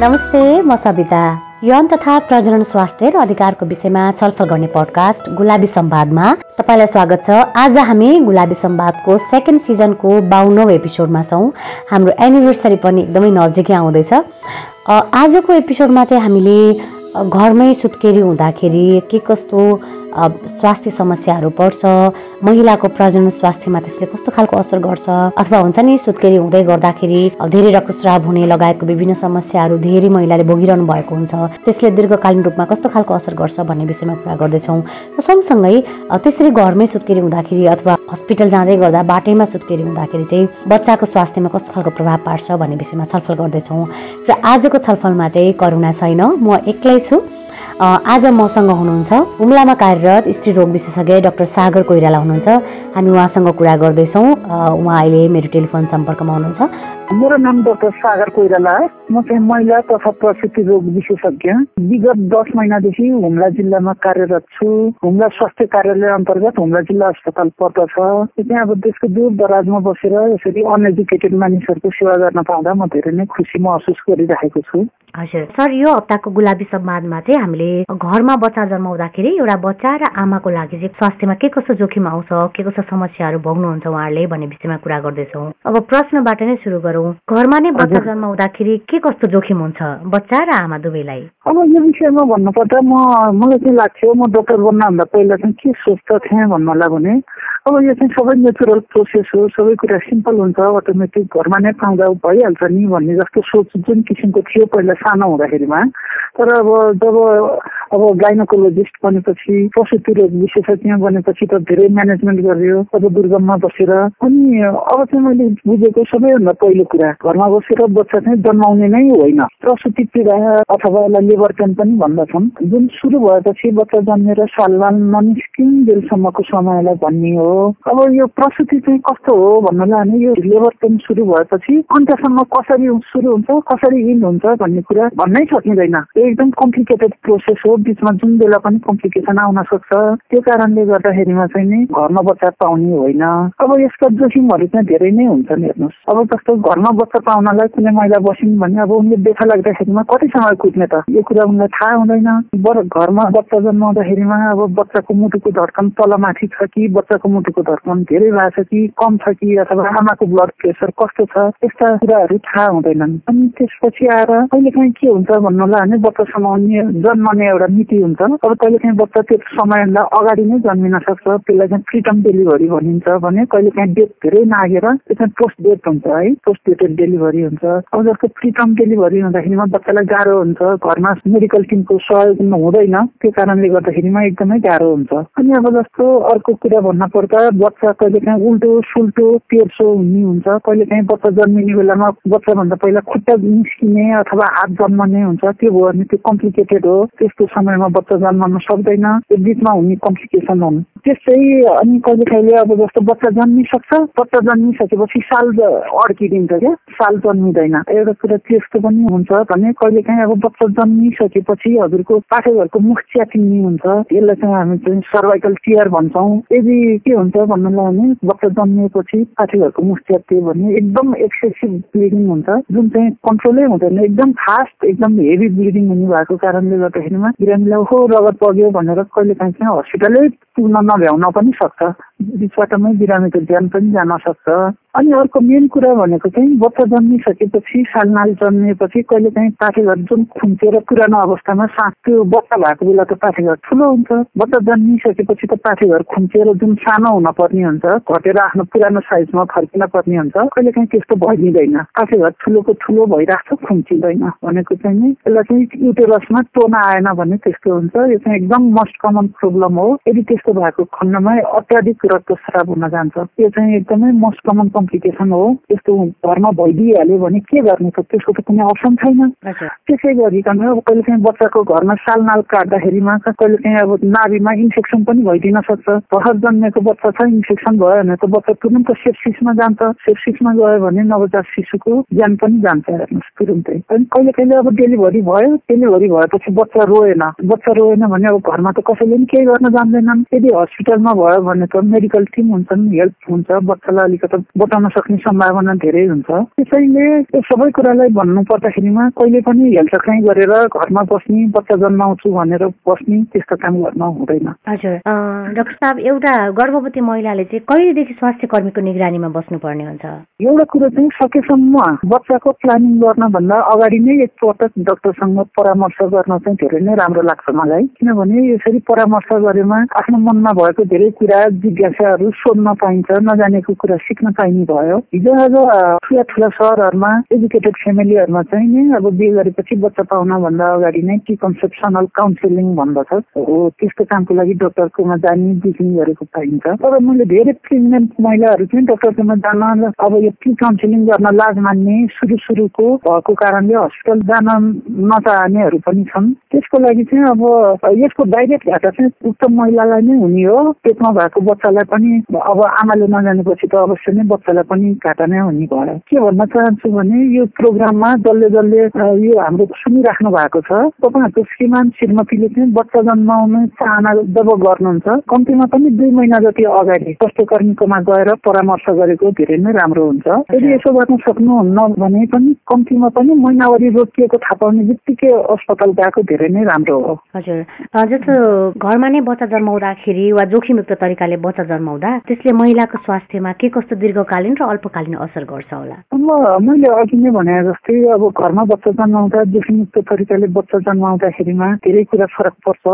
नमस्ते म सविता यौन तथा प्रजनन स्वास्थ्य र अधिकारको विषयमा छलफल गर्ने पडकास्ट गुलाबी सम्वादमा तपाईँलाई स्वागत छ। आज हामी गुलाबी सम्वादको सेकेन्ड सिजनको बाहुनौ एपिसोडमा छौँ। हाम्रो एनिभर्सरी पनि एकदमै नजिकै आउँदैछ। आजको एपिसोडमा चाहिँ हामीले घरमै सुत्केरी हुँदाखेरि के कस्तो स्वास्थ्य समस्याहरू पर्छ महिलाको प्रजनन स्वास्थ्यमा त्यसले कस्तो खालको असर गर्छ अथवा हुन्छ नि सुत्केरी हुँदै गर्दाखेरि धेरै रक्तस्राव हुने लगायतको विभिन्न समस्याहरू धेरै महिलाले भोगिरहनु भएको हुन्छ त्यसले दीर्घकालीन रूपमा कस्तो खालको असर गर्छ भन्ने विषयमा कुरा गर्दैछौँ। र सँगसँगै त्यसरी घरमै सुत्केरी हुँदाखेरि अथवा हस्पिटल जाँदै गर्दा बाटैमा सुत्केरी हुँदाखेरि चाहिँ बच्चाको स्वास्थ्यमा कस्तो खालको प्रभाव पार्छ भन्ने विषयमा छलफल गर्दैछौँ। र आजको छलफलमा चाहिँ करुणा छैन म एक्लै छु। आज मसँग हुनुहुन्छ हुम्लामा कार्यरत स्त्रीरोग विशेषज्ञ डाक्टर सागर कोइराला हुनुहुन्छ। हामी उहाँसँग कुरा गर्दैछौँ। उहाँ अहिले मेरो टेलिफोन सम्पर्कमा हुनुहुन्छ। मेरो नाम डाक्टर सागर कोइराला म चाहिँ महिला तथा प्रसुति रोग विशेषज्ञ। विगत दस महिनादेखि हुम्ला जिल्लामा कार्यरत छु। हुम्ला स्वास्थ्य कार्यालय अन्तर्गत हुम्ला जिल्ला अस्पताल पर्दछ। त्यहाँ अब देशको दूर दराजमा बसेर यसरी अनएजुकेटेड मानिसहरूको सेवा गर्न पाउँदा म धेरै नै खुसी महसुस गरिरहेको छु। हजुर। सर यो हप्ताको गुलाबी संवादमा चाहिँ हामीले घरमा बच्चा जन्माउँदाखेरि एउटा बच्चा र आमाको लागि चाहिँ स्वास्थ्यमा के कस्तो जोखिम आउँछ के कस्तो समस्याहरू भोग्नुहुन्छ उहाँहरूले भन्ने विषयमा कुरा गर्दैछौँ। अब प्रश्नबाट नै सुरु गरौँ। घरमा नै बच्चा जन्माउँदाखेरि के कस्तो जोखिम हुन्छ बच्चा र आमा दुवैलाई? अब यो विषयमा भन्नुपर्दा म मलाई चाहिँ लाग्थ्यो म डक्टर बन्नभन्दा पहिला चाहिँ के सोच्दथेँ भन्नलाई भने अब यो चाहिँ सबै नेचुरल प्रोसेस हो सबै कुरा सिम्पल हुन्छ अटोमेटिक घरमा नै पाउँदा भइहाल्छ नि भन्ने जस्तो सोच जुन किसिमको थियो पहिला सानो हुँदाखेरिमा। तर अब जब अब गाइनोकोलोजिस्ट बनेपछि प्रसुति रोग विशेषज्ञ बनेपछि त धेरै म्यानेजमेन्ट गरियो अब दुर्गममा बसेर। अनि अब चाहिँ मैले बुझेको सबैभन्दा पहिलो कुरा घरमा बसेर बच्चा चाहिँ जन्माउने नै होइन। प्रसुति पीडा अथवा यसलाई लेबर पेन पनि भन्दछन्। जुन सुरु भएपछि बच्चा जन्मेर सालबाल ननिस्किन बेलसम्मको समयलाई भन्ने हो। अब यो प्रसुति चाहिँ कस्तो हो भन्नलाई भने यो लेबर पेन सुरु भएपछि अन्त्यसम्म कसरी सुरु हुन्छ कसरी इन हुन्छ भन्ने कुरा भन्नै सकिँदैन। एकदम कम्प्लिकेटेड प्रोसेस हो बिचमा जुन बेला पनि कम्प्लिकेसन आउन सक्छ। त्यो कारणले गर्दाखेरिमा चाहिँ नि घरमा बच्चा पाउने होइन। अब यसका जोखिमहरू चाहिँ धेरै नै हुन्छन् हेर्नुहोस्। अब जस्तो घरमा बच्चा पाउनलाई कुनै महिला बसिन् भने अब उनले देखा लाग्दाखेरिमा समय कुद्ने त? यो कुरा उनलाई थाहा हुँदैन। बर घरमा बच्चा जन्माउँदाखेरिमा अब बच्चाको मुटुको धड्कन तलमाथि छ कि बच्चाको मुटुको धड्कन धेरै भएको छ कि कम छ कि अथवा आमाको ब्लड प्रेसर कस्तो छ? यस्ता कुराहरू थाहा हुँदैनन्। अनि त्यसपछि आएर कहिले काहीँ के हुन्छ भन्नुलाई भने बच्चा समाउने जन्मने एउटा मिति हुन्छ। अब कहिले काहीँ बच्चा त्यो समयभन्दा अगाडि नै जन्मिन सक्छ। त्यसलाई चाहिँ फ्रिटम डेलिभरी भनिन्छ भने कहिले काहीँ डेट धेरै नागेर त्यो चाहिँ पोस्ट डेट हुन्छ है पोस्ट डेटेड डेलिभरी हुन्छ। अब जस्तो फ्रिटम डेलिभरी हुँदाखेरिमा बच्चालाई गाह्रो हुन्छ। घरमा मेडिकल टिमको सहयोग हुँदैन। त्यो कारणले गर्दाखेरिमा एकदमै गाह्रो हुन्छ। अनि अब जस्तो अर्को कुरा भन्न पर्दा बच्चा कहिले काहीँ उल्टो सुल्टो तेर्सो हुने हुन्छ। कहिले काहीँ बच्चा जन्मिने बेलामा बच्चाभन्दा पहिला खुट्टा निस्किने अथवा जन्मने हुन्छ त्यो भयो भने त्यो कम्प्लिकेटेड हो। त्यस्तो समयमा बच्चा जन्मन सक्दैन त्यो बिचमा हुने कम्प्लिकेसन हुन्। त्यस्तै अनि कहिले कहिले अब जस्तो बच्चा जन्मिसक्छ बच्चा जन्मिसकेपछि साल अड्किदिन्छ क्या साल जन्मिँदैन। एउटा कुरा त्यस्तो पनि हुन्छ भने कहिले काहीँ अब बच्चा जन्मिसकेपछि हजुरको पाठेघरको मुख च्यातिने हुन्छ। यसलाई चाहिँ हामी चाहिँ सर्भाइकल टियर भन्छौँ। यदि के हुन्छ भन्नुलाई भने बच्चा जन्मिएपछि पाठेघरको मुख च्यातियो भने एकदम एक्सेसिभ ब्लिडिङ हुन्छ। जुन चाहिँ कन्ट्रोलै हुँदैन एकदम फास्ट एकदम हेभी ब्लिडिङ हुने भएको कारणले गर्दाखेरिमा बिरामीलाई हो रगत बग्यो भनेर कहिले काहीँ चाहिँ हस्पिटलै पुग्न नभ्याउन पनि सक्छ। बिचबाटमै बिरामीको ज्यान पनि जान सक्छ। अनि अर्को मेन कुरा भनेको चाहिँ बच्चा जन्मिसकेपछि सालनाल जन्मिएपछि कहिले काहीँ पाठेघर जुन खुम्चेर पुरानो अवस्थामा सास त्यो बच्चा भएको बेला त पाठेघर ठुलो हुन्छ। बच्चा जन्मिसकेपछि त पाठेघर खुम्चेर जुन सानो हुन पर्ने हुन्छ घटेर आफ्नो पुरानो साइजमा फर्किन पर्ने हुन्छ कहिले काहीँ त्यस्तो भइदिँदैन। पाठेघर ठुलोको ठुलो भइरहेको छ खुम्चिँदैन भनेको चाहिँ यसलाई चाहिँ युटेरसमा टोना आएन भने त्यस्तो हुन्छ। यो चाहिँ एकदम मोस्ट कमन प्रब्लम हो। यदि त्यस्तो भएको खण्डमा अत्याधिक रक्तस्राव हुन जान्छ। यो चाहिँ एकदमै मोस्ट कमन कम्प्लिकेसन हो। त्यस्तो घरमा भइदिइहाल्यो भने के गर्ने त? त्यसको त कुनै अप्सन छैन। त्यसै गरिकन अब कहिले काहीँ बच्चाको घरमा सालनाल काट्दाखेरिमा कहिले काहीँ अब नाभीमा इन्फेक्सन पनि भइदिन सक्छ। भर्खर जन्मेको बच्चा छ इन्फेक्सन भयो भने त बच्चा तुरन्त सेप्सिसमा जान्छ। सेप्सिसमा गयो भने नवजात शिशुको ज्यान पनि जान्छ हेर्नुहोस् तुरुन्तै। अनि कहिले कहिले अब डेलिभरी भयो। डेलिभरी भएपछि बच्चा रोएन। बच्चा रोएन भने अब घरमा त कसैले पनि केही गर्न जान्दैनन्। यदि हस्पिटलमा भयो भने त मेडिकल टिम हुन्छन् हेल्प हुन्छ बच्चालाई अलिकति बचाउन सक्ने सम्भावना धेरै हुन्छ। त्यसैले यो सबै कुरालाई भन्नु पर्दाखेरिमा कहिले पनि हेलचक्राइ गरेर घरमा बस्ने बच्चा जन्माउँछु भनेर बस्ने त्यस्तो काम गर्न हुँदैन। हजुर। डाक्टर साहब एउटा गर्भवती महिलाले चाहिँ कहिलेदेखि स्वास्थ्य कर्मीको निगरानीमा बस्नुपर्ने हुन्छ? एउटा कुरो चाहिँ सकेसम्म बच्चाको प्लानिङ गर्नभन्दा अगाडि नै एकपटक डक्टरसँग परामर्श गर्न चाहिँ धेरै नै राम्रो लाग्छ मलाई। किनभने यसरी परामर्श गरेमा आफ्नो मनमा भएको धेरै कुरा जिज्ञासाहरू सोध्न पाइन्छ नजानेको कुरा सिक्न पाइने भयो। हिजो आज ठुला ठुला सहरहरूमा एजुकेटेड फ्यामिलीहरूमा चाहिँ नि अब बिहे गरेपछि बच्चा पाउनभन्दा अगाडि नै टी कन्सेप्सनल काउन्सिलिङ भन्दछ। हो त्यस्तो कामको लागि डक्टरकोमा जाने बुझ्ने गरेको पाइन्छ। तर मैले धेरै प्रेग्नेन्ट महिलाहरू चाहिँ डक्टरकोमा जान अब यो टी काउन्सिलिङ गर्न लाज मान्ने सुरु सुरुको भएको कारणले हस्पिटल जान नचाहनेहरू पनि छन्। त्यसको लागि चाहिँ अब यसको डाइरेक्ट घाटा चाहिँ उक्त महिलालाई नै हुने हो। पेटमा भएको बच्चालाई पनि अब आमाले नजानेपछि त अवश्य नै बच्चालाई पनि घाटा नै हुने भयो। के भन्न चाहन्छु भने यो प्रोग्राममा जसले जसले यो हाम्रो सुनिराख्नु भएको छ तपाईँहरूको श्रीमान श्रीमतीले चाहिँ बच्चा जन्माउने चाहना जब गर्नुहुन्छ कम्तीमा पनि दुई महिना जति अगाडि स्वास्थ्यकर्मीकोमा गएर परामर्श गरेको धेरै नै राम्रो हुन्छ। यदि यसो गर्न सक्नुहुन्न भने पनि कम्तीमा पनि महिनावरी रोकिएको थाहा पाउने बित्तिकै अस्पताल गएको धेरै नै राम्रो हो। हजुर। जस्तो घरमा नै बच्चा जन्माउँदाखेरि वा जोखिमयुक्त तरिकाले बच्चा जन्माउँदा त्यसले महिलाको स्वास्थ्यमा के कस्तो दीर्घकालीन र अल्पकालीन असर गर्छ होला? मैले अघि नै भने जस्तै अब घरमा बच्चा जन्माउँदा जोखिमयुक्त तरिकाले बच्चा जन्माउँदाखेरिमा धेरै कुरा फरक पर्छ।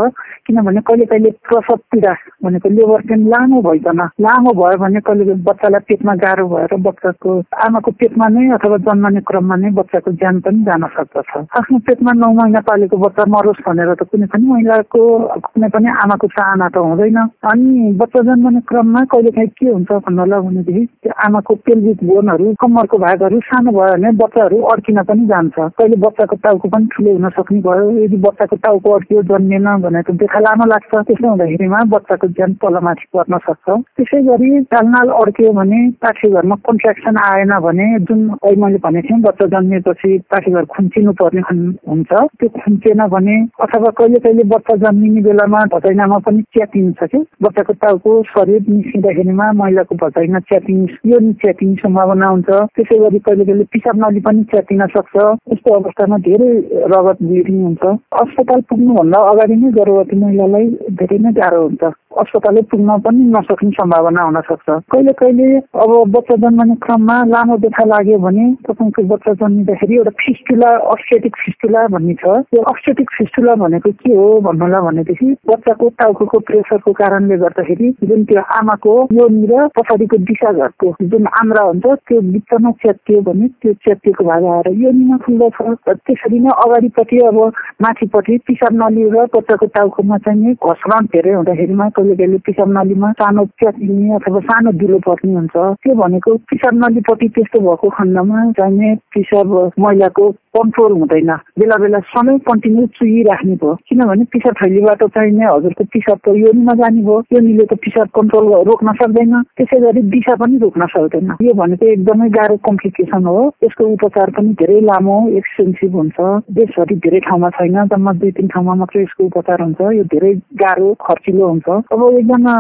किनभने कहिले कहिले प्रसव पीडा भनेको लेबर पेन लामो भइकन लामो भयो भने कहिले बच्चालाई पेटमा गाह्रो भएर बच्चाको आमाको पेटमा नै अथवा जन्मने क्रममा नै बच्चाको ज्यान पनि जान सक्दछ। आफ्नो पेटमा नौ महिना पालेको बच्चा मरोस् भनेर त कुनै पनि महिलाको कुनै पनि आमाको चाहना त हुँदैन। अनि बच्चा जन्मने क्रममा कहिले काहीँ के हुन्छ भन्नलाई भनेदेखि त्यो आमाको पेल्भिक बोनहरू कम्मरको भागहरू सानो भयो भने बच्चाहरू अड्किन पनि जान्छ। कहिले बच्चाको टाउको पनि ठुलो हुन सक्ने भयो। यदि बच्चाको टाउको अड्कियो जन्मेन भने त देखा लामो लाग्छ। त्यसो हुँदाखेरिमा बच्चाको ज्यान तलमाथि पर्न सक्छ। त्यसै गरी चालनाल अड्कियो भने पाठीघरमा कन्ट्राक्सन आएन भने जुन अहिले मैले भनेको थिएँ बच्चा जन्मिएपछि पाठीघर खुम्चिनु पर्ने हुन्छ। त्यो खुम्चिएन भने अथवा कहिले कहिले बच्चा जन्मिने बेलामा भजैनामा पनि च्यातिन्छ। कि बच्चाको टाउको शरीर निस्किँदाखेरिमा महिलाको भजैना च्यातिङ यो च्यातिने सम्भावना हुन्छ। त्यसै गरी कहिले कहिले पिसाब नली पनि च्यातिन सक्छ। यस्तो अवस्थामा धेरै रगत ब्लिडिङ हुन्छ। अस्पताल पुग्नुभन्दा अगाडि नै गर्भवती महिलालाई धेरै नै गाह्रो हुन्छ। अस्पतालै पुग्न पनि नसक्ने सम्भावना हुन सक्छ। कहिले कहिले अब बच्चा जन्मने क्रममा लामो व्यथा लाग्यो भने तपाईँको बच्चा जन्मिँदाखेरि एउटा फिस्टुला अस्टेटिक फिस्टुला भन्ने छ। त्यो अस्टेटिक फिस्टुला भनेको के हो भन्नुलाई भनेदेखि बच्चाको टाउको प्रेसरको कारणले गर्दाखेरि जुन त्यो आमाको यो र पछाडिको दिशाघरको जुन आम्रा हुन्छ त्यो बिचमा च्यातियो भने त्यो च्यातिएको भाग आएर यो निमा खुल्दछ त्यसरी नै अगाडिपट्टि अब माथिपट्टि पिसाब नली र बच्चाको टाउकोमा चाहिँ घसरण धेरै हुँदाखेरिमा कहिले कहिले पिसाब नलीमा सानो च्यातिने अथवा सानो दिलो पर्ने हुन्छ। त्यो भनेको पिसाब नलीपट्टि त्यस्तो भएको खण्डमा चाहिने पिसाब महिलाको कन्ट्रोल हुँदैन। बेला बेला सधैँ कन्टिन्यू चुहिराख्ने भयो। किनभने पिसाब थैलीबाट चाहिने हजुरको पिसाब त योनिमा जाने भयो योनिले त पिसाब कन्ट्रोल रोक्न सक्दैन। त्यसै गरी दिशा पनि रोक्न सक्दैन। यो भनेको एकदमै गाह्रो कम्प्लिकेसन हो। यसको उपचार पनि धेरै लामो एक्सपेन्सिभ हुन्छ। देशभरि धेरै ठाउँमा छैन जम्मा दुई तिन ठाउँमा मात्रै यसको उपचार हुन्छ। यो धेरै गाह्रो खर्चिलो हुन्छ। अब एकजना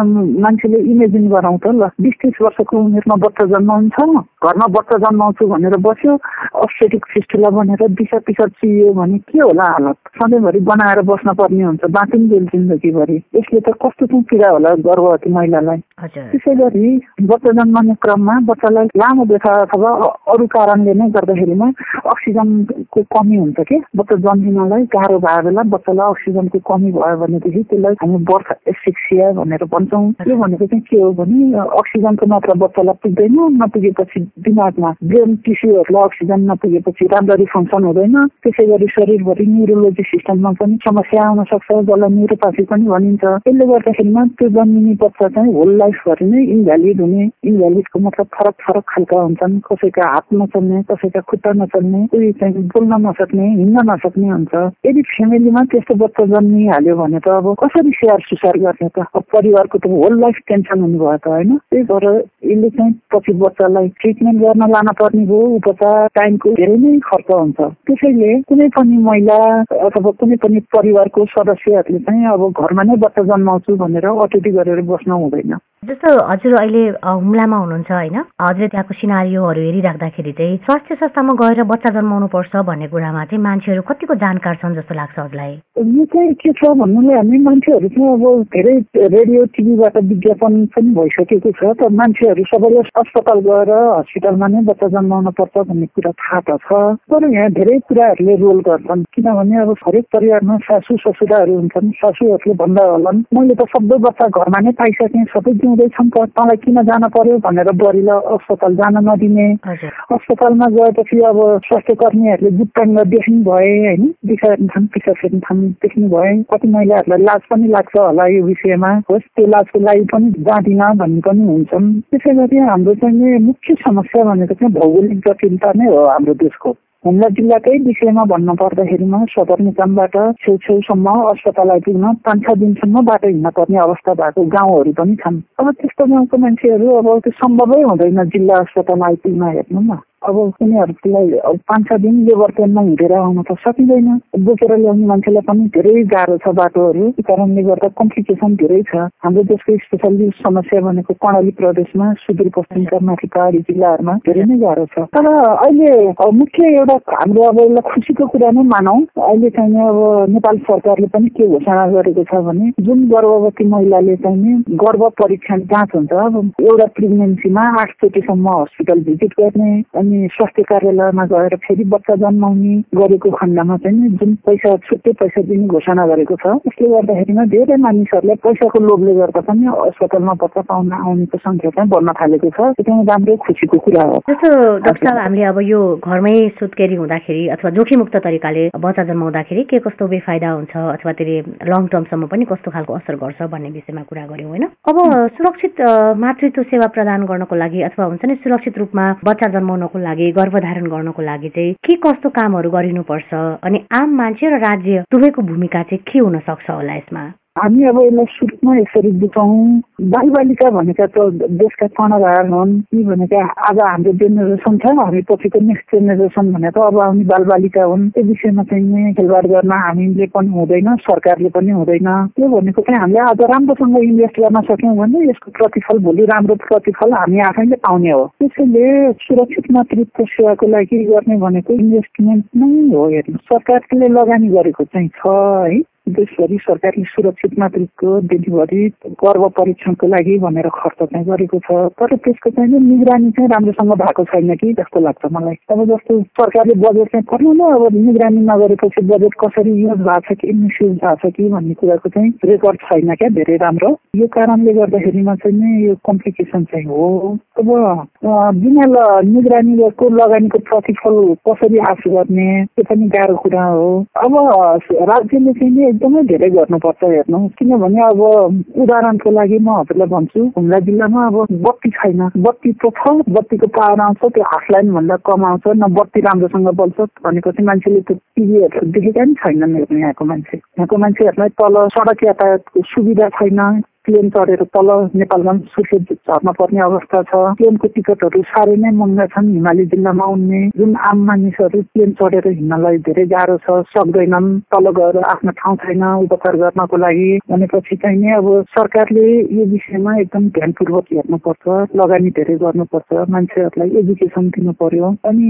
मान्छेले इमेजिन गराउँ त ल बिस तिस वर्षको उमेरमा बच्चा जन्माउँछ। घरमा बच्चा जन्माउँछु भनेर बस्यो। अस्टेटिक फिस्टुला भनेर दिसा पिसा चियो भने के होला? हालत सधैँभरि बनाएर बस्न पर्ने हुन्छ बाँचिन्जेल जिन्दगीभरि। यसले त कस्तो चाहिँ पीडा होला गर्भवती महिलालाई? त्यसै गरी बच्चा जन्माउने क्रममा बच्चालाई लामो व्यथा अथवा अरू कारणले नै गर्दाखेरिमा अक्सिजनको कमी हुन्छ कि? बच्चा जन्मिनलाई गाह्रो भए बेला बच्चालाई अक्सिजनको कमी भयो भनेदेखि त्यसलाई हामी बर्थ एसिक्सिया भनेर भन्छौँ। यो भनेको चाहिँ के हो भने अक्सिजनको मात्रा बच्चालाई पुग्दैन नपुगेपछि दिमागमा ब्रेन टिस्युहरूलाई अक्सिजन नपुगेपछि राम्ररी फङ्सन हुँदैन। त्यसै गरी शरीरभरि न्युरोलोजी सिस्टममा पनि समस्या आउन सक्छ जसलाई न्युरोपाथी पनि भनिन्छ। त्यसले गर्दाखेरिमा त्यो जन्मिने बच्चा चाहिँ होल लाइफभरि नै इन्भ्यालिड हुने इन्भ्यालिडको मतलब फरक फरक खालका हुन्छन्। कसैका हात नचल्ने कसैका खुट्टा नचल्ने कोही चाहिँ बोल्न नसक्ने हिँड्न नसक्ने हुन्छ। यदि फ्यामिलीमा त्यस्तो बच्चा जन्मिहाल्यो भने त अब कसरी स्याहार सुसार गर्ने त? अब परिवारको त होल लाइफ टेन्सन हुने भयो त होइन? त्यही भएर यसले चाहिँ पछि बच्चालाई ट्रिटमेन्ट गर्न लान पर्ने हो। उपचार टाइमको धेरै नै खर्च हुन्छ। त्यसैले कुनै पनि महिला अथवा कुनै पनि परिवारको सदस्यहरूले चाहिँ अब घरमा नै बच्चा जन्माउँछु भनेर अटेटी गरेर बस्न हुँदैन। जस्तो हजुर अहिले हुम्लामा हुनुहुन्छ होइन? हजुरले त्यहाँको सिनारीहरू हेरिराख्दाखेरि चाहिँ स्वास्थ्य संस्थामा गएर बच्चा जन्माउनु पर्छ भन्ने कुरामा चाहिँ मान्छेहरू कतिको जानकार छन् जस्तो लाग्छ हजुरलाई? यो चाहिँ के छ भन्नुले हामी मान्छेहरू चाहिँ अब धेरै रेडियो टिभीबाट विज्ञापन पनि भइसकेको छ त मान्छेहरू सबैले अस्पताल गएर हस्पिटलमा नै बच्चा जन्माउनु पर्छ भन्ने कुरा थाहा त छ। तर यहाँ धेरै कुराहरूले रोल गर्छन्। किनभने अब हरेक परिवारमा सासू ससुराहरू हुन्छन्। सासूहरूले भन्दा होलान् मैले त सबै बच्चा घरमा नै पाइसकेँ सबै त तँलाई किन जान पर्यो भनेर बुहारीलाई अस्पताल जान नदिने। अस्पतालमा गएपछि अब स्वास्थ्य कर्मीहरूले गुप्ताङ्ग देख्नु भए होइन? दिशा थाम पिसा फेर्नु थाम देख्नु भए कति महिलाहरूलाई लाज पनि लाग्छ होला यो विषयमा। होस् त्यो लाजको लागि पनि जाँदिन भन्ने पनि हुन्छन्। त्यसै गरी हाम्रो चाहिँ मुख्य समस्या भनेको चाहिँ भौगोलिक जटिलता नै हो हाम्रो देशको। हुम्ला जिल्लाकै विषयमा भन्नु पर्दाखेरिमा सदरमुकामबाट छेउछेउसम्म अस्पताल आइपुग्न पाँच छ दिनसम्म बाटो हिँड्न पर्ने अवस्था भएको गाउँहरू पनि छन्। अब त्यस्तो गाउँको मान्छेहरू अब त्यो सम्भवै हुँदैन जिल्ला अस्पताल आइपुग्न हेर्नु न अब उनीहरूलाई अब पाँच छ दिन लेबर पेनमा हिँडेर आउन त सकिँदैन। बोकेर ल्याउने मान्छेलाई पनि धेरै गाह्रो छ बाटोहरू कारणले गर्दा कम्प्लिकेसन धेरै छ। हाम्रो देशको स्पेसल्ली समस्या भनेको कर्णाली प्रदेशमा सुदूरपश्चिमका माथि पहाडी जिल्लाहरूमा धेरै नै गाह्रो छ। तर अहिले मुख्य एउटा हाम्रो अब यसलाई खुसीको कुरा नै मानौँ। अहिले चाहिँ अब नेपाल सरकारले पनि के घोषणा गरेको छ भने जुन गर्भवती महिलाले चाहिँ गर्भ परीक्षण जाँच हुन्छ अब एउटा प्रेग्नेन्सीमा आठचोटिसम्म हस्पिटल भिजिट गर्ने अनि स्वास्थ्य कार्यालयमा गएर फेरि बच्चा जन्माउने गरेको खण्डमा चाहिँ जुन पैसा छुट्टै पैसा दिने घोषणा गरेको छ त्यसले गर्दाखेरिमा धेरै मानिसहरूले पैसाको लोभले गर्दा पनि अस्पतालमा बच्चा पाउन आउनेको सङ्ख्या चाहिँ बढ्न थालेको छ। एकदमै राम्रै खुसीको कुरा हो। जस्तो डाक्टर साहब हामीले अब यो घरमै सुत्केरी हुँदाखेरि अथवा जोखिमुक्त तरिकाले बच्चा जन्माउँदाखेरि के कस्तो बेफाइदा हुन्छ अथवा त्यसले लङ टर्मसम्म पनि कस्तो खालको असर गर्छ भन्ने विषयमा कुरा गऱ्यौँ होइन? अब सुरक्षित मातृत्व सेवा प्रदान गर्नको लागि अथवा हुन्छ नि सुरक्षित रूपमा बच्चा जन्माउनको लागि गर्भधारण गर्नको लागि चाहिँ के कस्तो कामहरू गरिनुपर्छ? अनि आम मान्छे र राज्य दुवैको भूमिका चाहिँ के हुन सक्छ होला यसमा? हामी अब यसलाई सुरुमा यसरी बुझाउँ बालबालिका भनेका त देशका कर्णधार हुन् यी भनेका आज हाम्रो जेनेरेसन छ हामी पछिको नेक्स्ट जेनेरेसन भनेको अब आउने बालबालिका हुन् त्यो विषयमा चाहिँ खेलबाड गर्न हामीले पनि हुँदैन सरकारले पनि हुँदैन त्यो भनेको चाहिँ हामीले आज राम्रोसँग इन्भेस्ट गर्न सक्यौँ भने यसको प्रतिफल भोलि राम्रो प्रतिफल हामी आफैले पाउने हो त्यसैले सुरक्षित मातृत्व सेवाको लागि गर्ने भनेको इन्भेस्टमेन्ट नै हो हेर्नु सरकारले लगानी गरेको चाहिँ छ है देशभरि सरकारले सुरक्षित मातृत्वको डेलिभरी गर्भ परीक्षणको लागि भनेर खर्च चाहिँ गरेको छ। तर त्यसको चाहिँ निगरानी चाहिँ राम्रोसँग भएको छैन कि जस्तो लाग्छ मलाई। अब जस्तो सरकारले बजेट चाहिँ पर्नु न अब निगरानी नगरेपछि बजेट कसरी युज भएको छ कि मिसयुज भएको छ कि भन्ने कुराको चाहिँ रेकर्ड छैन क्या धेरै राम्रो। यो कारणले गर्दाखेरिमा चाहिँ यो कम्प्लिकेसन चाहिँ हो। अब बिना निगरानीको लगानीको प्रतिफल कसरी आश गर्ने त्यो पनि गाह्रो कुरा हो। अब राज्यले चाहिँ एकदमै धेरै गर्नुपर्छ हेर्नु। किनभने अब उदाहरणको लागि म हजुरलाई भन्छु हुम्ला जिल्लामा अब बत्ती छैन। बत्ती त बत्तीको पावर आउँछ त्यो हाफ लाइन भन्दा कम आउँछ न बत्ती राम्रोसँग बल्छ। चाहिँ मान्छेले त्यो टिभीहरू देखेका पनि छैनन् यहाँको मान्छे। यहाँको मान्छेहरूलाई तल सडक यातायातको सुविधा छैन। प्लेन चढेर तल नेपालमा सुर्खेत झर्न पर्ने अवस्था छ। प्लेनको टिकटहरू साह्रै नै महँगा छन्। हिमाली जिल्लामा आउने जुन आम मानिसहरू प्लेन चढेर हिँड्नलाई धेरै गाह्रो छ। सक्दैनन् तल गएर आफ्नो ठाउँ छैन उपचार गर्नको लागि भनेपछि चाहिँ नै अब सरकारले यो विषयमा एकदम ध्यानपूर्वक हेर्नुपर्छ लगानी धेरै गर्नुपर्छ। मान्छेहरूलाई एजुकेसन दिनु पर्यो अनि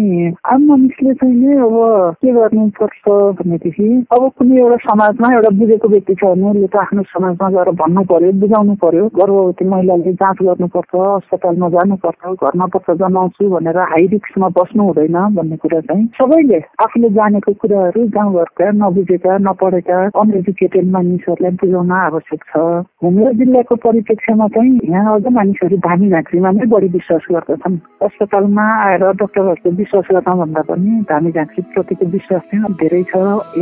आम मानिसले चाहिँ नै अब के गर्नुपर्छ भनेदेखि अब कुनै एउटा समाजमा एउटा बुझेको व्यक्ति छ भने उसले त आफ्नो समाजमा गएर भन्नु पर्यो। बुझाउनु पर्यो। गर्भवती महिलाले जाँच गर्नुपर्छ अस्पतालमा जानुपर्छ घरमा पत्र जनाउँछु भनेर हाई रिक्समा बस्नु हुँदैन भन्ने कुरा चाहिँ सबैले आफूले जानेको कुराहरू गाउँघरका नबुझेका नपढेका अनएजुकेटेड मानिसहरूलाई बुझाउन आवश्यक छ। हुम्ला जिल्लाको परिप्रेक्ष्यमा चाहिँ यहाँ अझ मानिसहरू धामी झाँक्रीमा नै बढी विश्वास गर्दछन्। अस्पतालमा आएर डक्टरहरूको विश्वास गर्न भन्दा पनि धामी झाँक्री प्रतिको विश्वास चाहिँ धेरै छ।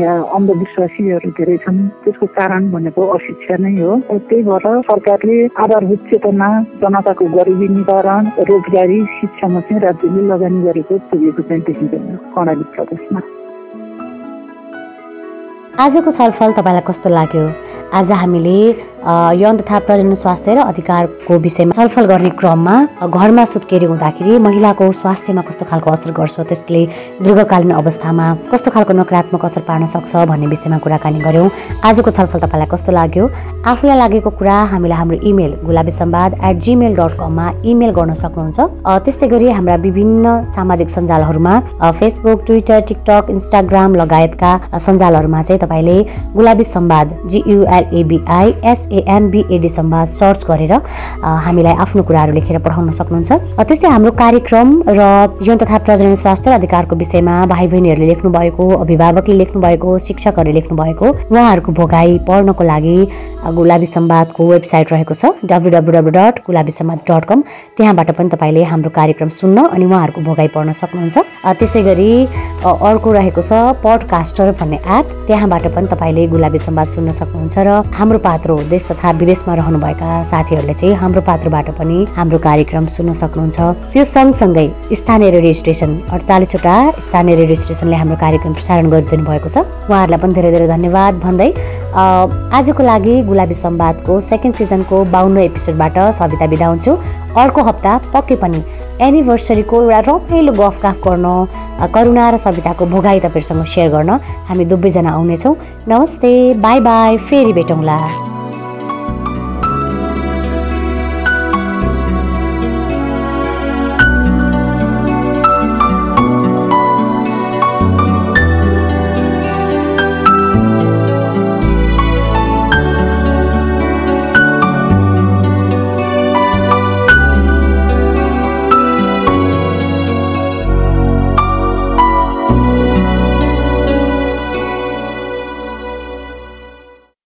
यहाँ अन्धविश्वासीहरू धेरै छन्। त्यसको कारण भनेको अशिक्षा नै हो। त्यही भएर सरकारले आधारभूत चेतना जनताको गरिबी निवारण रोजगारी शिक्षामा चाहिँ राज्यले लगानी गरेको पुगेको चाहिँ देखिँदैन कर्णाली प्रदेशमा। आजको छलफल तपाईँलाई कस्तो लाग्यो? आज हामीले यौन तथा प्रजनन स्वास्थ्य र अधिकारको विषयमा छलफल गर्ने क्रममा घरमा सुत्केरी हुँदाखेरि महिलाको स्वास्थ्यमा कस्तो खालको असर गर्छ त्यसले दीर्घकालीन अवस्थामा कस्तो खालको नकारात्मक असर पार्न सक्छ भन्ने विषयमा कुराकानी गऱ्यौँ। आजको छलफल तपाईँलाई कस्तो लाग्यो? आफूलाई लागेको कुरा हामीलाई हाम्रो email Gulabi Samvad at gmail dot कममा इमेल गर्न सक्नुहुन्छ। त्यस्तै गरी हाम्रा विभिन्न सामाजिक सञ्जालहरूमा फेसबुक ट्विटर टिकटक इन्स्टाग्राम लगायतका सञ्जालहरूमा चाहिँ तपाईँले गुलाबी सम्वाद जियुएलएबिआई एसएएमबिएडी सम्वाद सर्च गरेर हामीलाई आफ्नो कुराहरू लेखेर पठाउन सक्नुहुन्छ। त्यस्तै हाम्रो कार्यक्रम र यौन तथा प्रजनन स्वास्थ्य अधिकारको विषयमा भाइ बहिनीहरूले लेख्नु भएको अभिभावकले लेख्नु भएको शिक्षकहरूले लेख्नु भएको उहाँहरूको भोगाई पढ्नको लागि गुलाबी सम्वादको वेबसाइट रहेको छ W W W dot Gulabi Samvad dot com त्यहाँबाट पनि तपाईँले हाम्रो कार्यक्रम सुन्न अनि उहाँहरूको भोगाई पढ्न सक्नुहुन्छ। त्यसै गरी अर्को रहेको छ पडकास्टर भन्ने एप त्यहाँबाट पनि तपाईँले गुलाबी सम्वाद सुन्न सक्नुहुन्छ र हाम्रो पात्रो देश तथा विदेशमा रहनुभएका साथीहरूले चाहिँ हाम्रो पात्रोबाट पनि हाम्रो कार्यक्रम सुन्न सक्नुहुन्छ। त्यो सँगसँगै स्थानीय रेडियो स्टेसन अडचालिसवटा स्थानीय रेडियो स्टेसनले हाम्रो कार्यक्रम प्रसारण गरिदिनु भएको छ। उहाँहरूलाई पनि धेरै धेरै धन्यवाद भन्दै आजको लागि गुलाबी सम्वादको सेकेन्ड सिजनको बाहन्न एपिसोडबाट सविता बिदा हुन्छु। अर्को हप्ता पक्कै पनि एनिभर्सरीको एउटा रमाइलो गफ गर्न करुणा र सविताको भोगाई तपाईँहरूसँग सेयर गर्न हामी दुवैजना आउनेछौँ। नमस्ते बाई बाई फेरि भेटौँला।